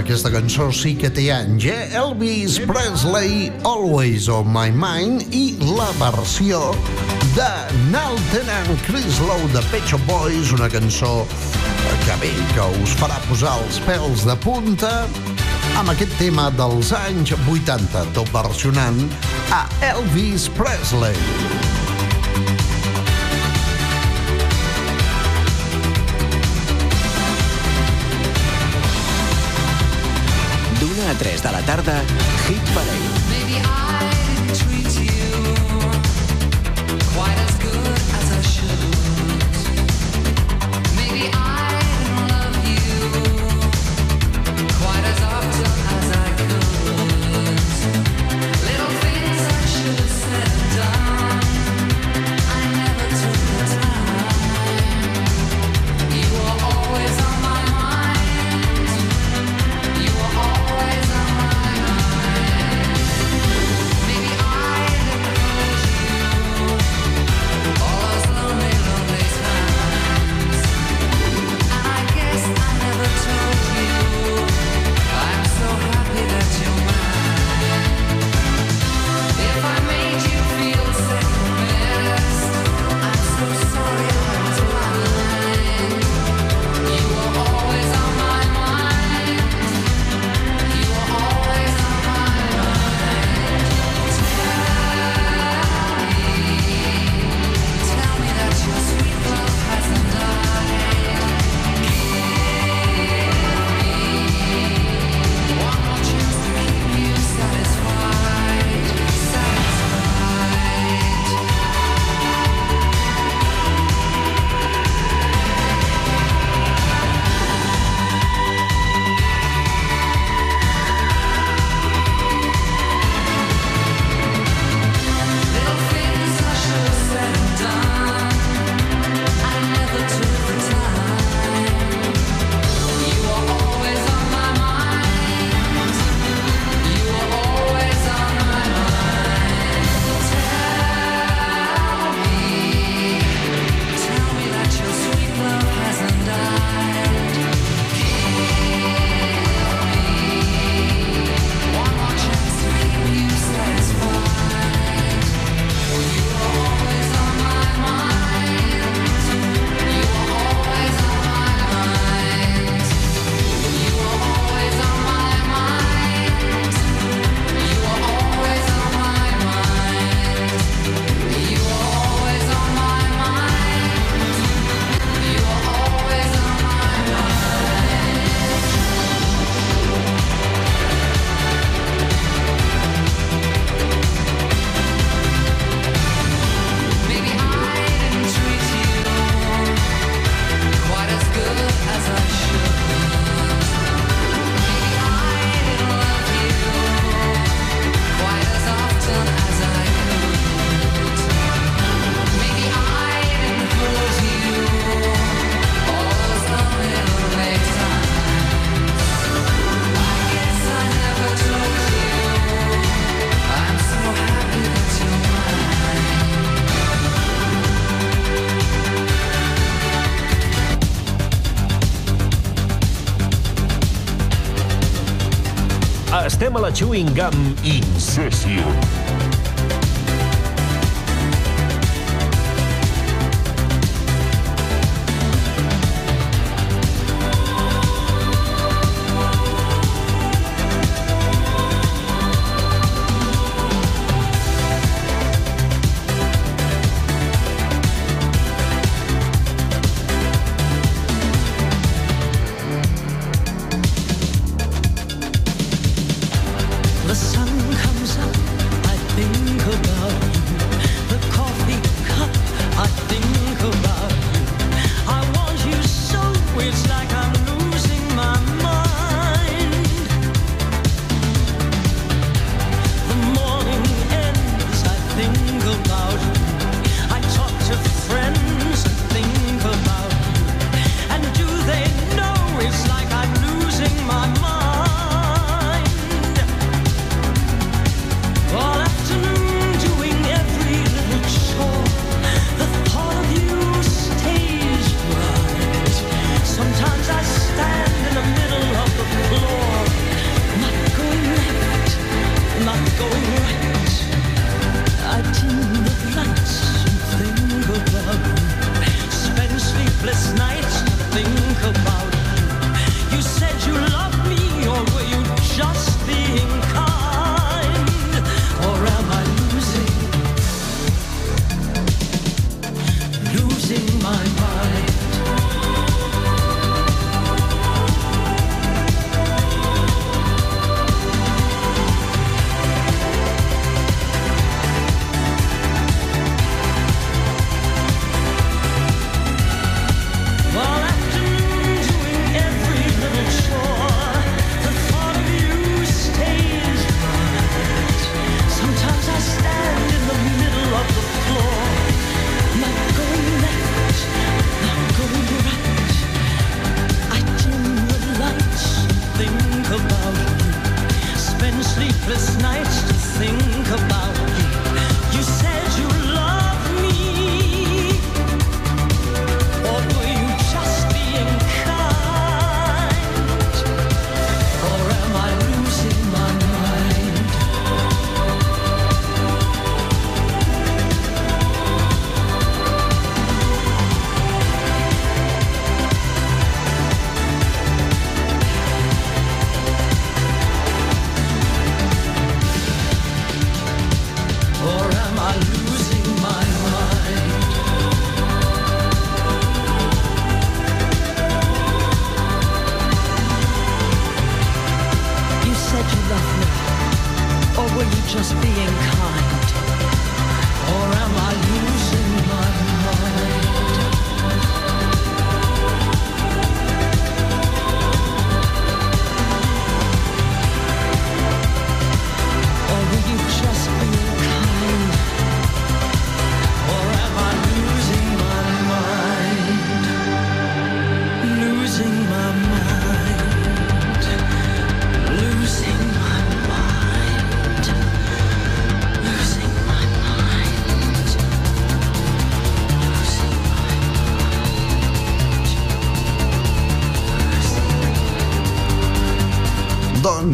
aquesta cançó sí que té anys, eh? Elvis Presley, Always on my mind i la versió de Nalten and Chris Lowe de Pet Shop Boys, una cançó que bé, que us farà posar els pèls de punta amb aquest tema dels anys 80, tot versionant a Elvis Presley. 3 de la tarda, Hit Parade. tastem a la chewing gum Incession.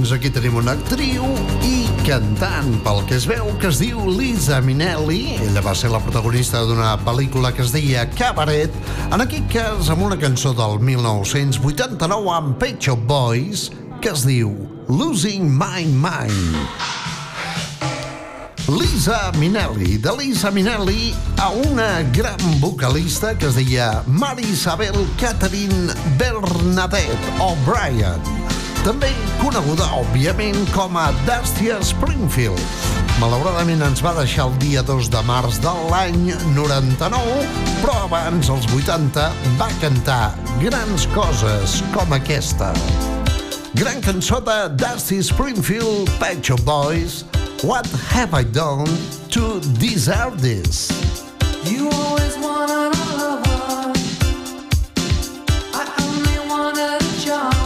Doncs aquí tenim una actriu i cantant, pel que es veu que es diu Lisa Minnelli. Ella va ser la protagonista d'una pel·lícula que es deia Cabaret, en aquest cas amb una cançó del 1989 amb Pet Shop Boys, que es diu Losing My Mind. Lisa Minnelli, de Lisa Minnelli a una gran vocalista que es deia Mary Isabel Catherine Bernadette O'Brien, també coneguda, òbviament, com a Dusty Springfield. Malauradament ens va deixar el dia 2 de març de l'any 99, però abans, als 80, va cantar grans coses com aquesta. Gran cançó de Dusty Springfield, Pet Shop Boys, What Have I Done to Deserve This? You always wanted a lover. I only wanted a job.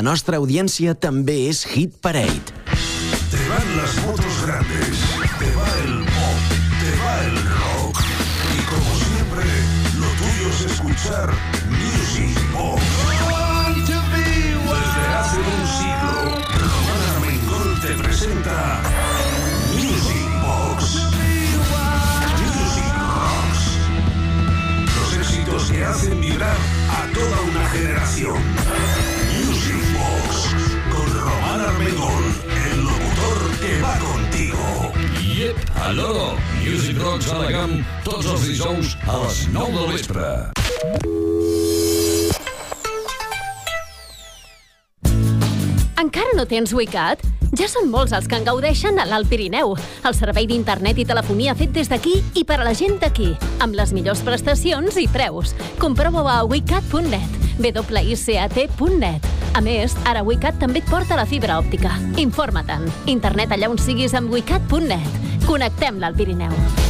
La nostra audiència també és Hit Parade. Dijous a les 9 del vespre. Encara no tens WeCat? Ja són molts els que en gaudeixen a l'Alt Pirineu. El servei d'internet i telefonia fet des d'aquí i per a la gent d'aquí, amb les millors prestacions i preus. Comprova-ho a wicat.net, wicat.net. A més, ara WeCat també et porta la fibra òptica. Informa-te'n. Internet allà on siguis amb wicat.net. Connectem l'Alt Pirineu.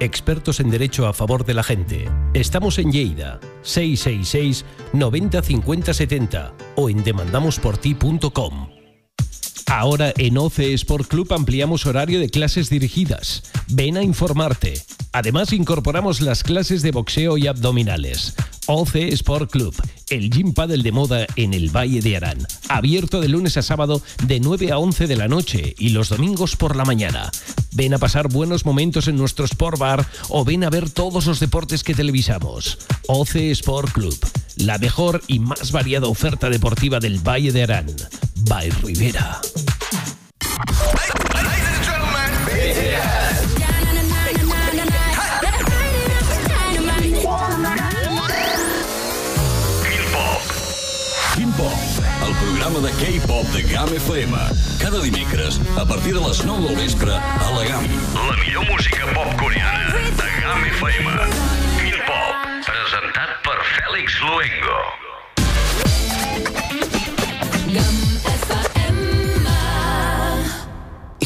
Expertos en derecho a favor de la gente. Estamos en Lleida, 666 90 50 70 o en demandamosporti.com. Ahora en OCE Sport Club ampliamos horario de clases dirigidas. Ven a informarte. Además incorporamos las clases de boxeo y abdominales. OCE Sport Club, el gym paddle de moda en el Valle de Arán. Abierto de lunes a sábado de 9 a 11 de la noche y los domingos por la mañana. Ven a pasar buenos momentos en nuestro Sport Bar o ven a ver todos los deportes que televisamos. OCE Sport Club, la mejor y más variada oferta deportiva del Valle de Arán. By Rivera. El programa de K-pop de GAM FM. Cada dimecres, a partir de les 9 del vespre, a la GAM. La millor música pop coreana de GAM FM. Quin Pop, presentat per Fèlix Luengo.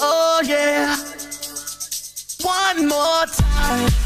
Oh yeah. One more time.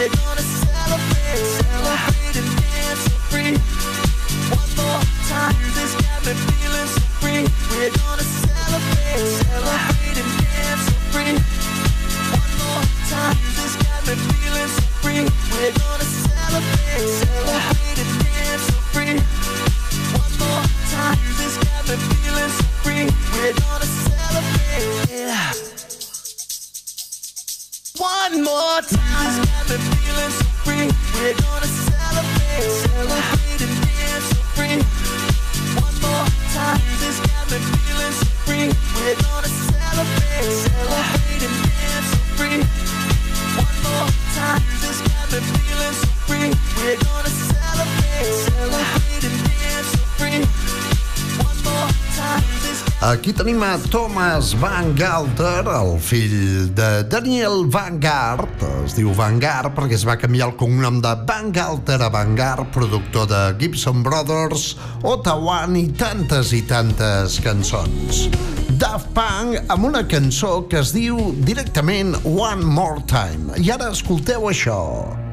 We're gonna celebrate, celebrate and dance so free. One more time. Music's got me feeling so free. We're Aquí tenim a Thomas Van Galter, el fill de Daniel Van Gart. Es diu Van Gart perquè es va canviar el cognom de Van Galter a Van Gart, productor de Gibson Brothers, Otawan i tantes i tantes cançons. Daft Punk amb una cançó que es diu directament One More Time. I ara escolteu això. Nager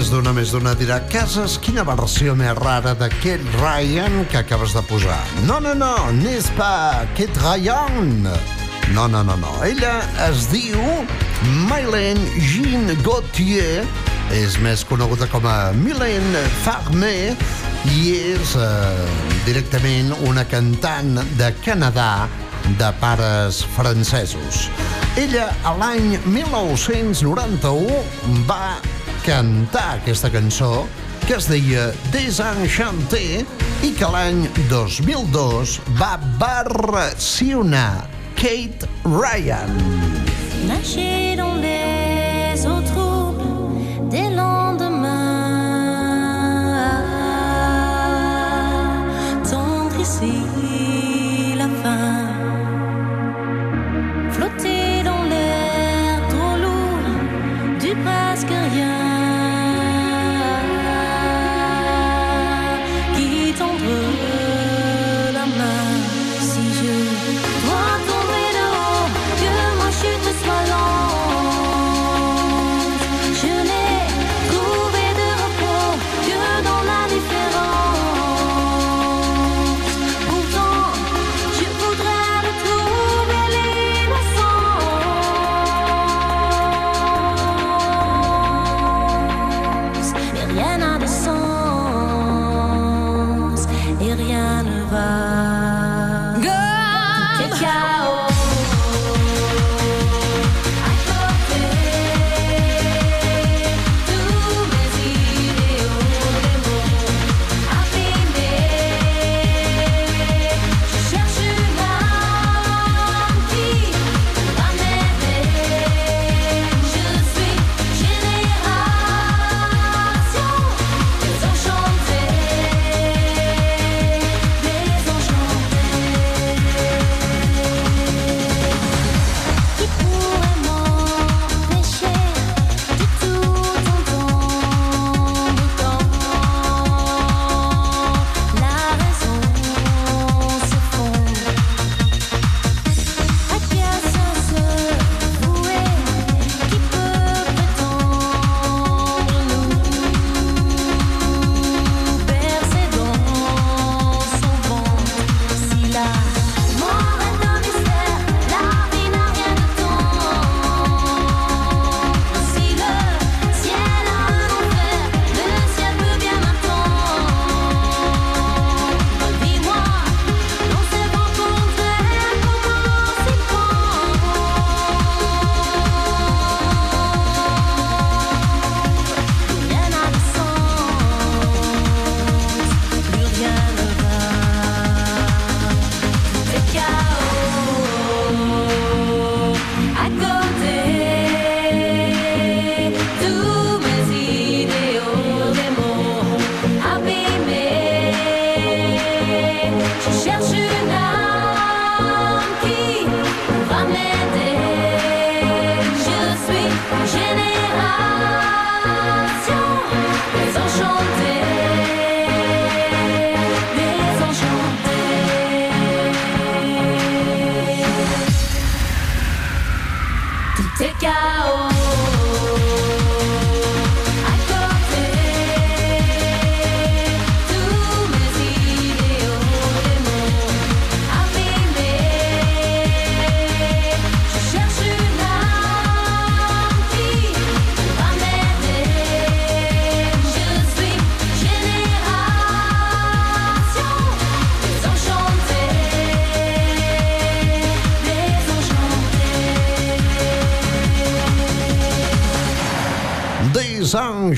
més d'una, més d'una dirà Cases, quina versió més rara Kate Ryan que acabes de posar. No, no, no, n'est-ce pas Kate Ryan? No, no, no, no. Ella es diu Mylène Jean Gauthier, és més coneguda com a Mylène Farmer i és eh, directament una cantant de Canadà de pares francesos. Ella, a l'any 1991, va cantar aquesta cançó que es deia Desenchanté i que l'any 2002 va versionar Kate Ryan. Nager dans les eaux troubles des lendemains.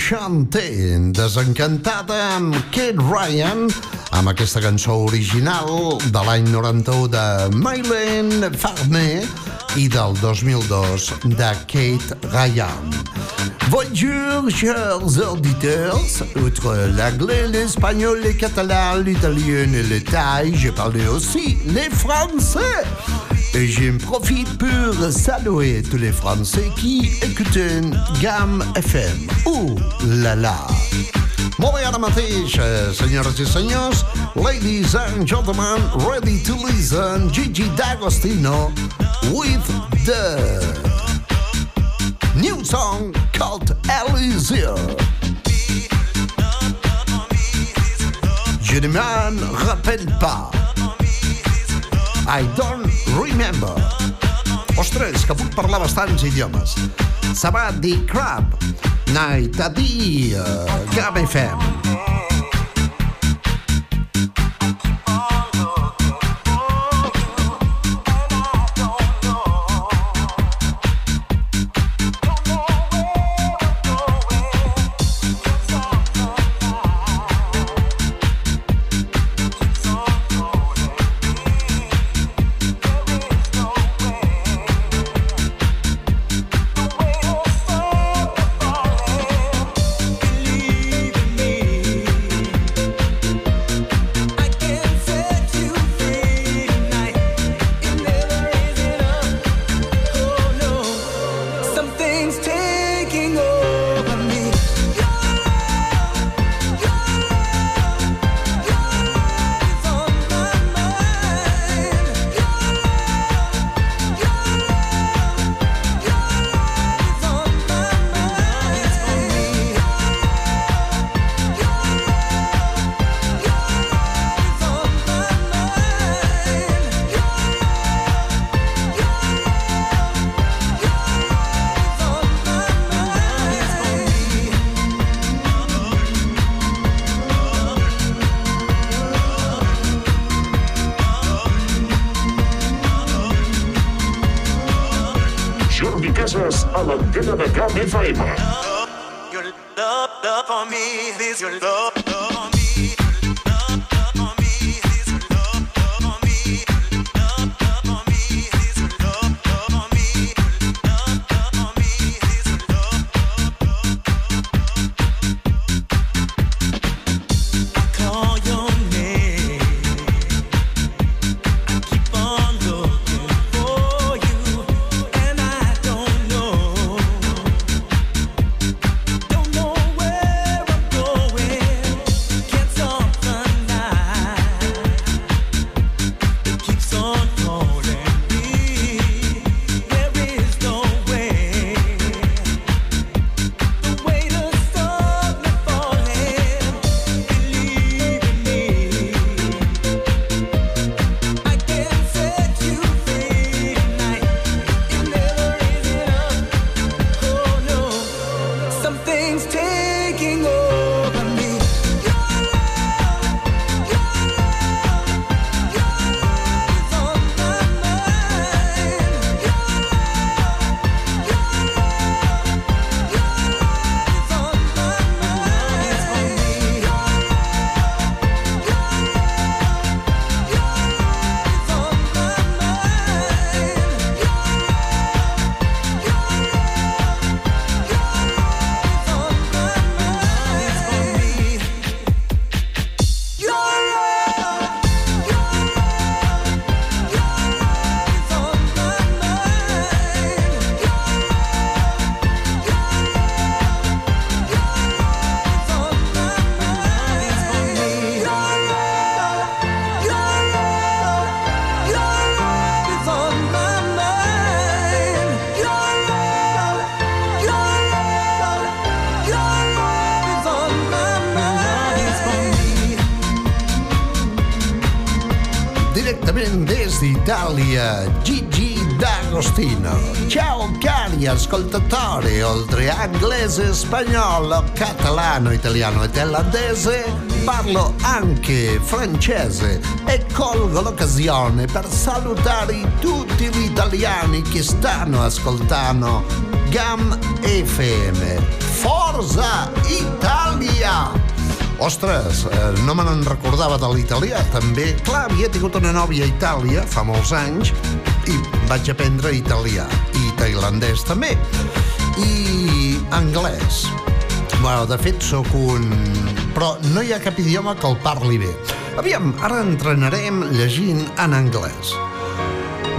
Desenchanté, desencantada amb Kate Ryan, amb aquesta cançó original de l'any 91 de Mylène Farmer i del 2002 de Kate Ryan. Bonjour, chers auditeurs. Outre l'anglais, l'espagnol, le catalan, l'italien et le thaï, j'ai parlé aussi les français. Et j'en profite pour saluer tous les Français qui écoutent GAM FM. Ouh là là! Molt bé, ara mateix, senyores i senyors, ladies and gentlemen, ready to listen, Gigi D'Agostino with the new song called Elysium. Je ne m'en rappelle pas. I don't remember. Ostres, que puc parlar bastants idiomes. Va dir crab. Night a dia. Gam FM. Ascoltatori, oltre a inglese, spagnolo, catalano, italiano e thailandese, parlo anche francese e colgo l'occasione per salutare tutti gli italiani che stanno ascoltando GAM FM. Forza Italia! Ostres, eh, no me n'en recordava de l'italià, també. Clar, havia tingut una nòvia a Itàlia fa molts anys i vaig aprendre italià i tailandès també. I anglès. Bueno, de fet, sóc un... Però no hi ha cap idioma que el parli bé. Aviam, ara entrenarem llegint en anglès.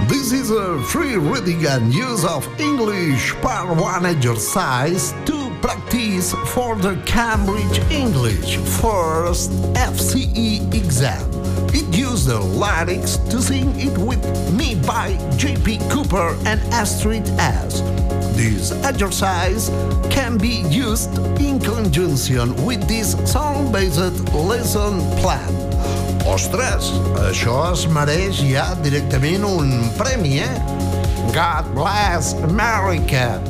This is a free reading and use of English Part 1 exercise to practice for the Cambridge English First FCE exam. It used the lyrics to sing it with me by J.P. Cooper and Astrid S. This exercise can be used in conjunction with this song-based lesson plan. Ostres, això es mereix ja directament un premi, eh? God bless America!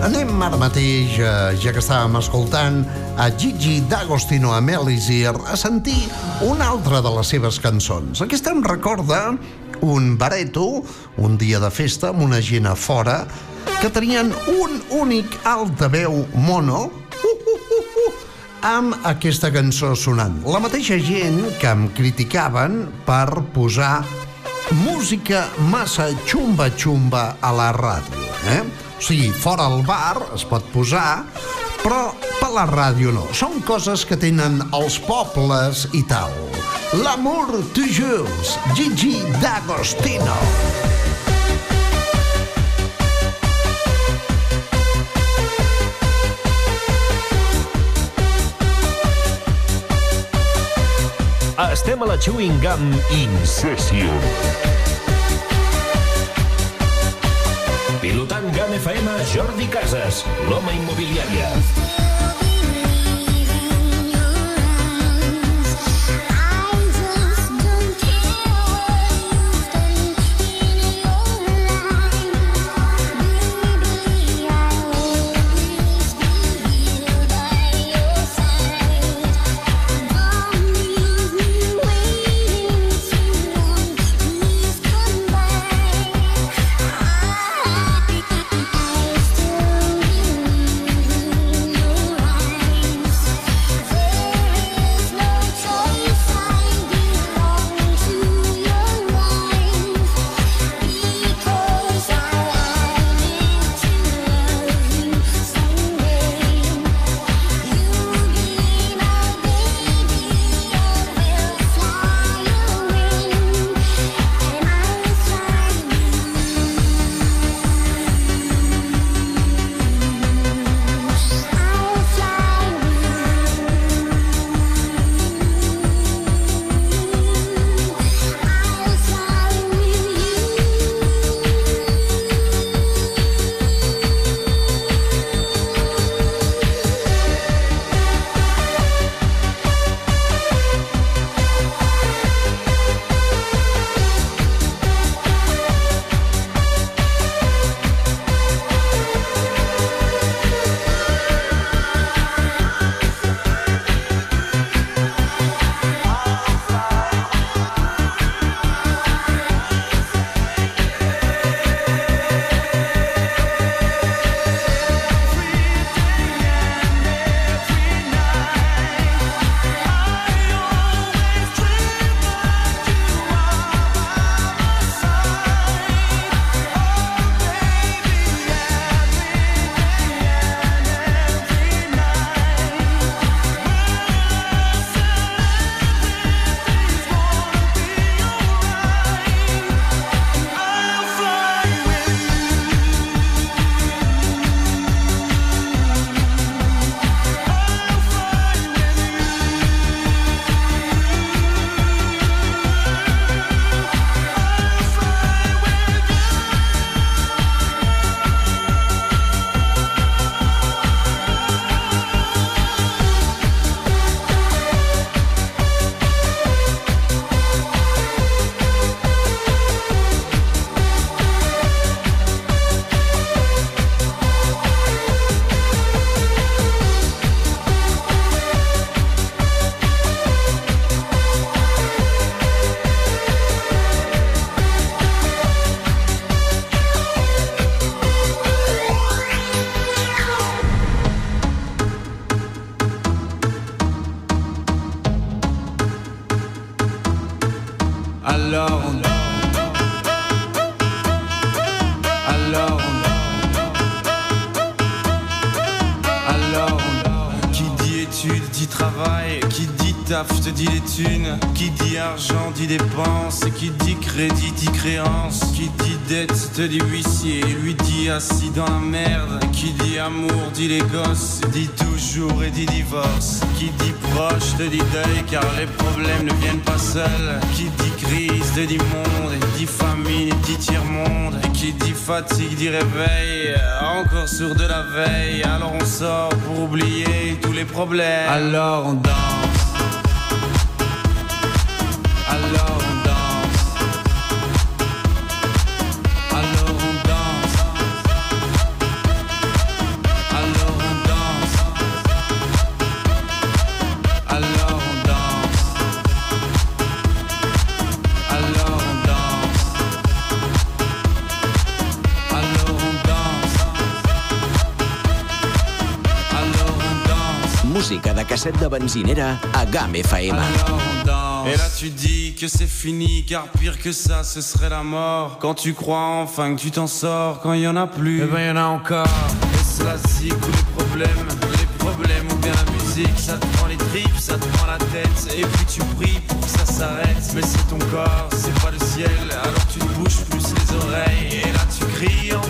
Anem ara mateix, eh, ja que estàvem escoltant a Gigi D'Agostino amb Elisir, a sentir una altra de les seves cançons. Aquesta em recorda un bareto, un dia de festa amb una gent a fora, que tenien un únic altaveu mono, uh, uh, uh, uh, amb aquesta cançó sonant. La mateixa gent que em criticaven per posar música massa xumba-xumba a la ràdio, eh? O sigui, fora al bar es pot posar, però per la ràdio no. Són coses que tenen els pobles i tal. L'amour toujours, Gigi D'Agostino. Estem a la Chewing Gum Incession. Pilotant Gam FM, Jordi Casas, l'home immobiliària. Qui dit crédit dit créance. Qui dit dette te dit huissier. Lui dit assis dans la merde. Qui dit amour dit les gosses. Dit toujours et dit divorce. Qui dit proche te dit deuil car les problèmes ne viennent pas seuls. Qui dit crise te dit monde. Et dit famine dit tiers-monde. Et qui dit fatigue dit réveil. Encore sur de la veille. Alors on sort pour oublier tous les problèmes. Alors on danse. Música de casset de benzinera a GAM FM. Et là tu dis que c'est fini car pire que ça ce serait la mort. Quand tu crois enfin que tu t'en sors quand il y en a plus. Eh ben y en a encore. Et cela zig tous les problèmes. Les problèmes ou bien la musique Ça te prend les tripes, ça te prend la tête. Et puis tu pries pour que ça s'arrête. Mais c'est ton corps, c'est pas le ciel. Alors tu te bouges plus les oreilles. Et là tu cries encore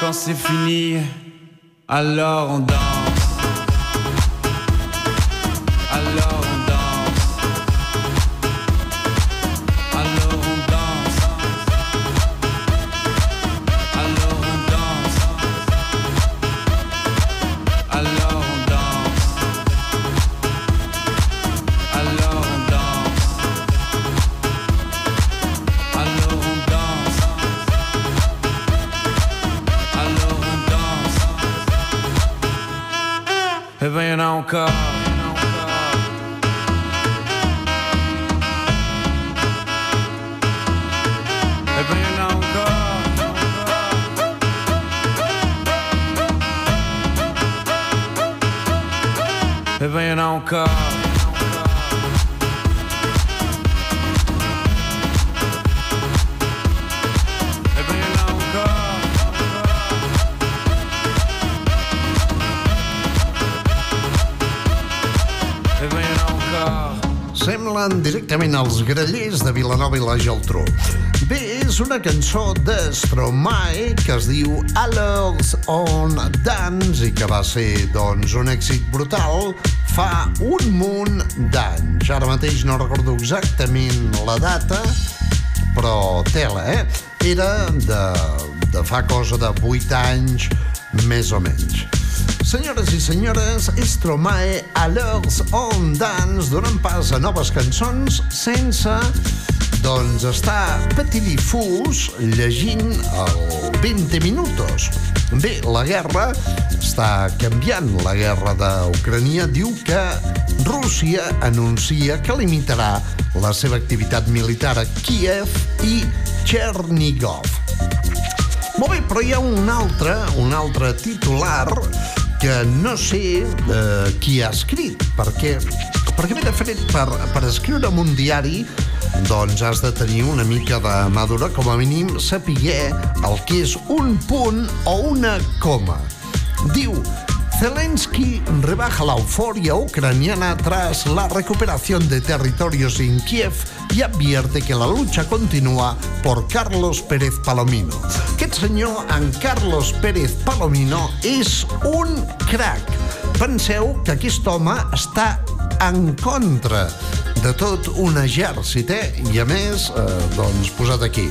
quand c'est fini, alors on danse. não corre. A é bem não corre. É A. Semblen directament els grellers de Vilanova i la Geltrú. Bé, és una cançó de Stromae que es diu Alors on Dance i que va ser, doncs, un èxit brutal fa un munt d'anys. Ara mateix no recordo exactament la data, però tela, eh? Era de, de fa cosa de 8 anys, més o menys. Senyores i senyores, Stromae Alors on Dance donen pas a noves cançons sense doncs estar patilifús llegint el 20 minutos. Bé, la guerra està canviant. La guerra d'Ucrania diu que Rússia anuncia que limitarà la seva activitat militar a Kiev i Chernigov. Molt bé, però hi ha un altre, un altre titular que no sé eh, qui ha escrit, perquè, perquè bé, de fet, per, per escriure en un diari doncs has de tenir una mica de madura, com a mínim sapiguer el que és un punt o una coma. Diu, Zelensky rebaja la euforia ucraniana tras la recuperación de territorios en Kiev y advierte que la lucha continúa por Carlos Pérez Palomino. Aquest senyor, en Carlos Pérez Palomino, és un crac. Penseu que aquest home està en contra de tot un exèrcit, eh? I a més, eh, doncs, posat aquí.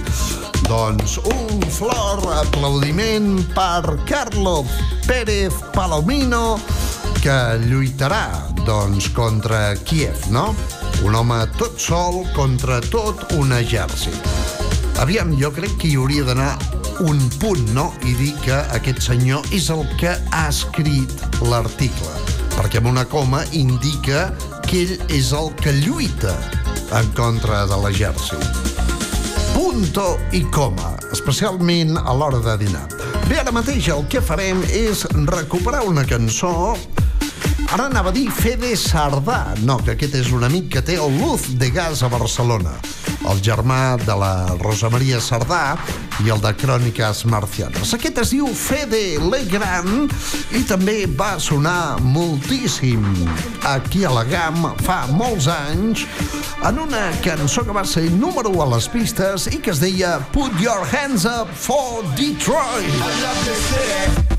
Doncs un flor aplaudiment per Carlos Pérez Palomino, que lluitarà, doncs, contra Kiev, no? Un home tot sol contra tot un exèrcit. Aviam, jo crec que hi hauria d'anar un punt, no? I dir que aquest senyor és el que ha escrit l'article. perquè amb una coma indica que ell és el que lluita en contra de l'exèrcit. Punto i coma, especialment a l'hora de dinar. Bé, ara mateix el que farem és recuperar una cançó Ara anava a dir Fede Sardà. No, que aquest és un amic que té el Luz de Gas a Barcelona. El germà de la Rosa Maria Sardà i el de Cròniques Marcianes. Aquest es diu Fede Legrand i també va sonar moltíssim aquí a la GAM fa molts anys en una cançó que va ser número 1 a les pistes i que es deia Put Your Hands Up for Detroit. Put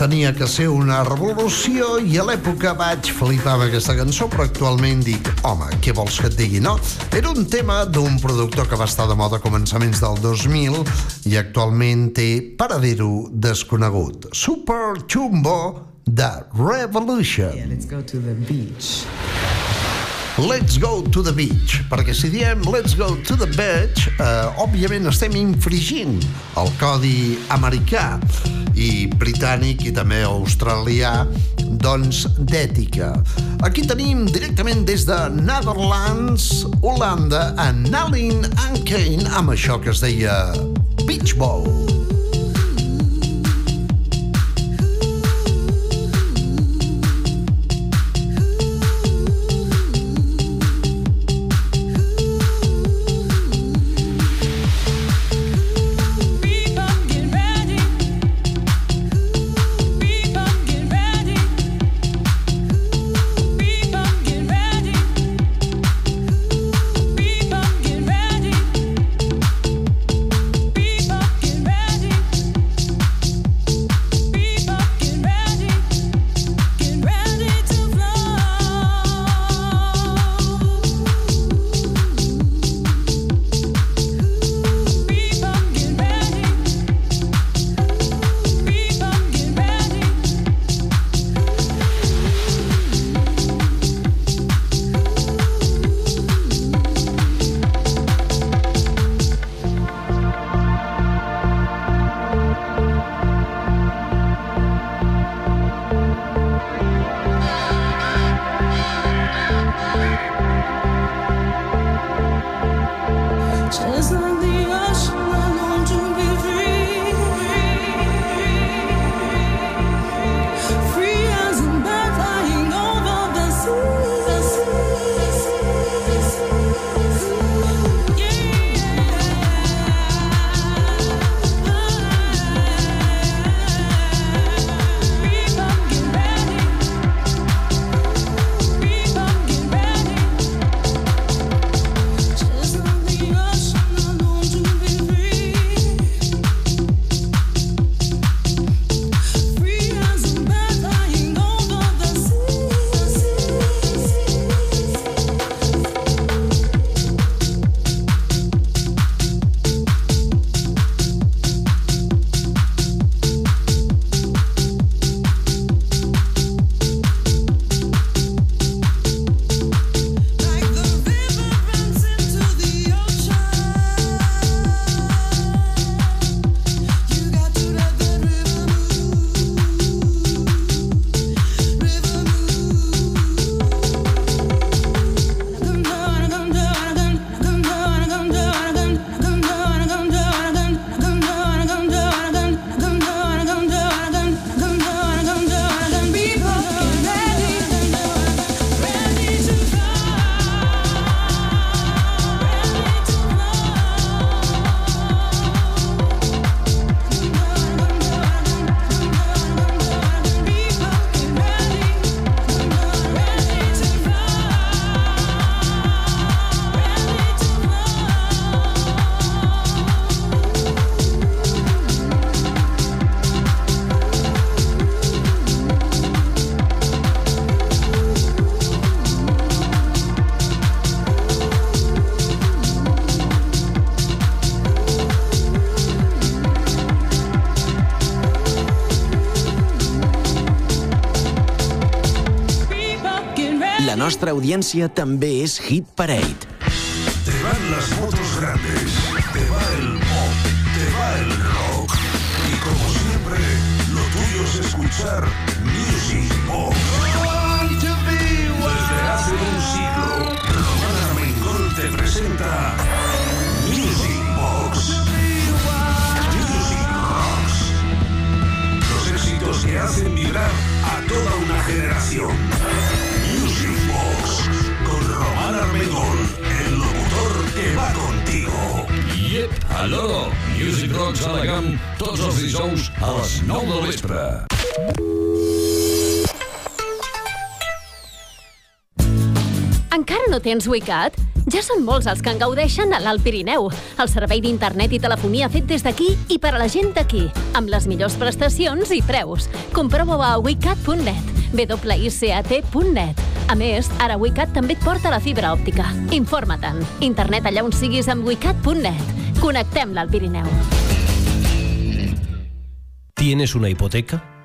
Tenia que ser una revolució i a l'època vaig flipar amb aquesta cançó, però actualment dic, home, què vols que et digui, no? Era un tema d'un productor que va estar de moda a començaments del 2000 i actualment té paradero desconegut. Super Chumbo de Revolution. Yeah, let's go to the beach. Let's go to the beach, perquè si diem let's go to the beach, eh, òbviament estem infringint el codi americà i britànic i també australià, doncs d'ètica. Aquí tenim directament des de Netherlands, Holanda, a Nalin and Kane amb això que es deia Beach Ball. Nostra audiència també és Hit Parade. Te van las motos grandes, te va el pop, te va el rock. Y como siempre, lo tuyo es escuchar tens Wicat? Ja són molts els que en gaudeixen a l'Alt Pirineu. El servei d'internet i telefonia fet des d'aquí i per a la gent d'aquí, amb les millors prestacions i preus. Comprova-ho a wicat.net, wicat.net. A més, ara Wicat també et porta la fibra òptica. Informa-te'n. Internet allà on siguis amb wicat.net. Connectem l'Alt Pirineu. ¿Tienes una hipoteca?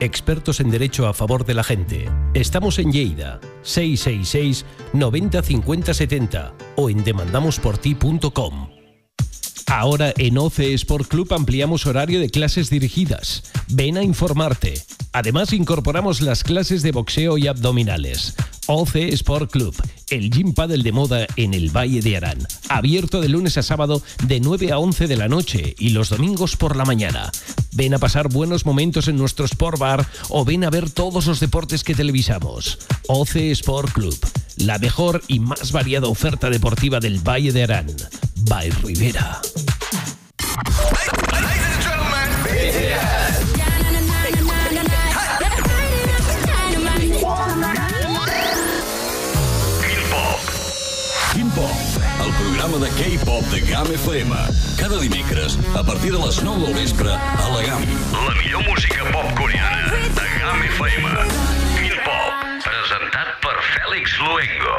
Expertos en derecho a favor de la gente. Estamos en Lleida, 666 90 50 70 o en demandamosporti.com. Ahora en OCE Sport Club ampliamos horario de clases dirigidas. Ven a informarte. Además incorporamos las clases de boxeo y abdominales. OCE Sport Club, el gym paddle de moda en el Valle de Arán. Abierto de lunes a sábado de 9 a 11 de la noche y los domingos por la mañana. Ven a pasar buenos momentos en nuestro Sport Bar o ven a ver todos los deportes que televisamos. OCE Sport Club, la mejor y más variada oferta deportiva del Valle de Arán. By Rivera. Programa de K-pop de GAM FM. Cada dimecres, a partir de les 9 del vespre, a la GAM. La millor música pop coreana de GAM FM. Quin pop? Presentat per Fèlix Luengo.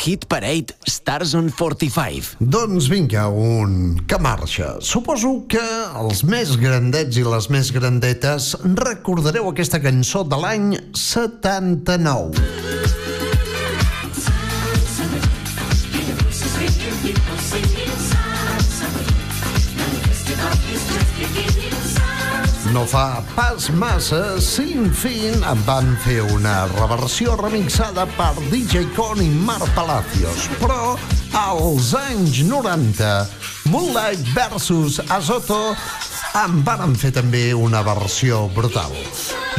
Hit Parade Stars on 45. Doncs vinga, un que marxa. Suposo que els més grandets i les més grandetes recordareu aquesta cançó de l'any 79. No fa pas massa, Sin Fin en van fer una reversió remixada per DJ Con i Mar Palacios. Però als anys 90, Moonlight versus Azoto en van fer també una versió brutal.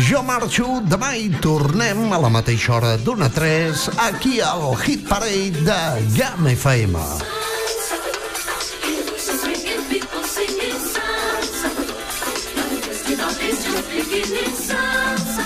Jo marxo, demà hi tornem a la mateixa hora d'una a 3 aquí al Hit Parade de GAM FM. It keeps me sounds.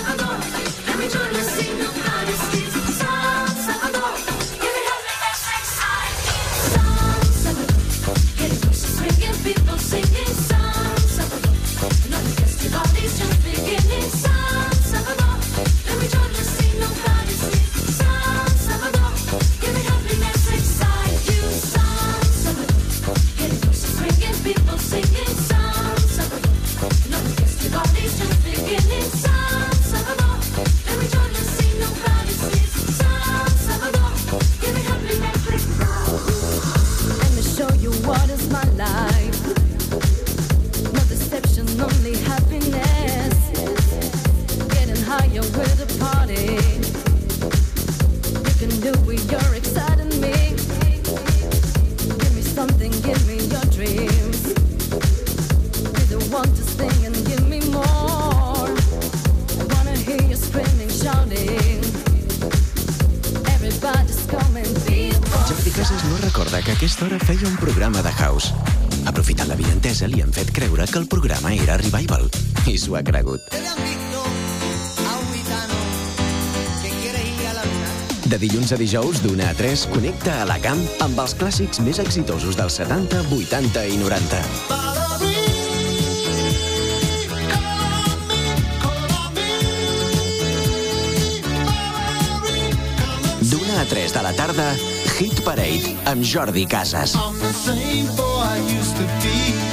Que el programa era Revival. I s'ho ha cregut. De dilluns a dijous, d'una a 3, connecta a la camp amb els clàssics més exitosos dels 70, 80 i 90. D'una a 3 de la tarda, Hit Parade amb Jordi Casas. I'm the same boy I used to be.